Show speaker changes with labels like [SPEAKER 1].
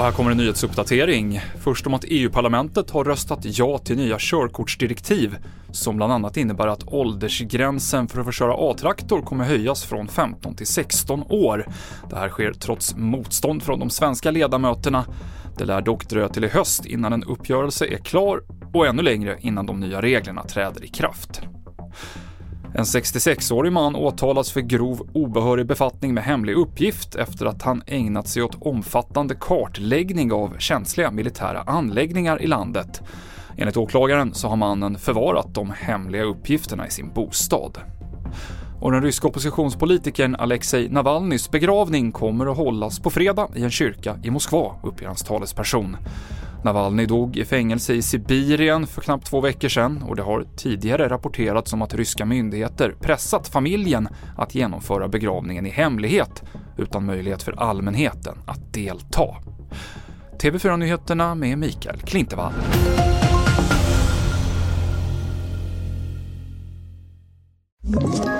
[SPEAKER 1] Och här kommer en nyhetsuppdatering. Först om att EU-parlamentet har röstat ja till nya körkortsdirektiv som bland annat innebär att åldersgränsen för att få köra A-traktor kommer höjas från 15 till 16 år. Det här sker trots motstånd från de svenska ledamöterna. Det lär dock dröja till i höst innan en uppgörelse är klar och ännu längre innan de nya reglerna träder i kraft. En 66-årig man åtalas för grov obehörig befattning med hemlig uppgift efter att han ägnat sig åt omfattande kartläggning av känsliga militära anläggningar i landet. Enligt åklagaren så har mannen förvarat de hemliga uppgifterna i sin bostad. Och den ryska oppositionspolitikern Alexej Navalnys begravning kommer att hållas på fredag i en kyrka i Moskva, uppger hans talesperson. Navalny dog i fängelse i Sibirien för knappt två veckor sedan och det har tidigare rapporterats om att ryska myndigheter pressat familjen att genomföra begravningen i hemlighet utan möjlighet för allmänheten att delta. TV4-nyheterna med Mikael Klintevall.
[SPEAKER 2] Ett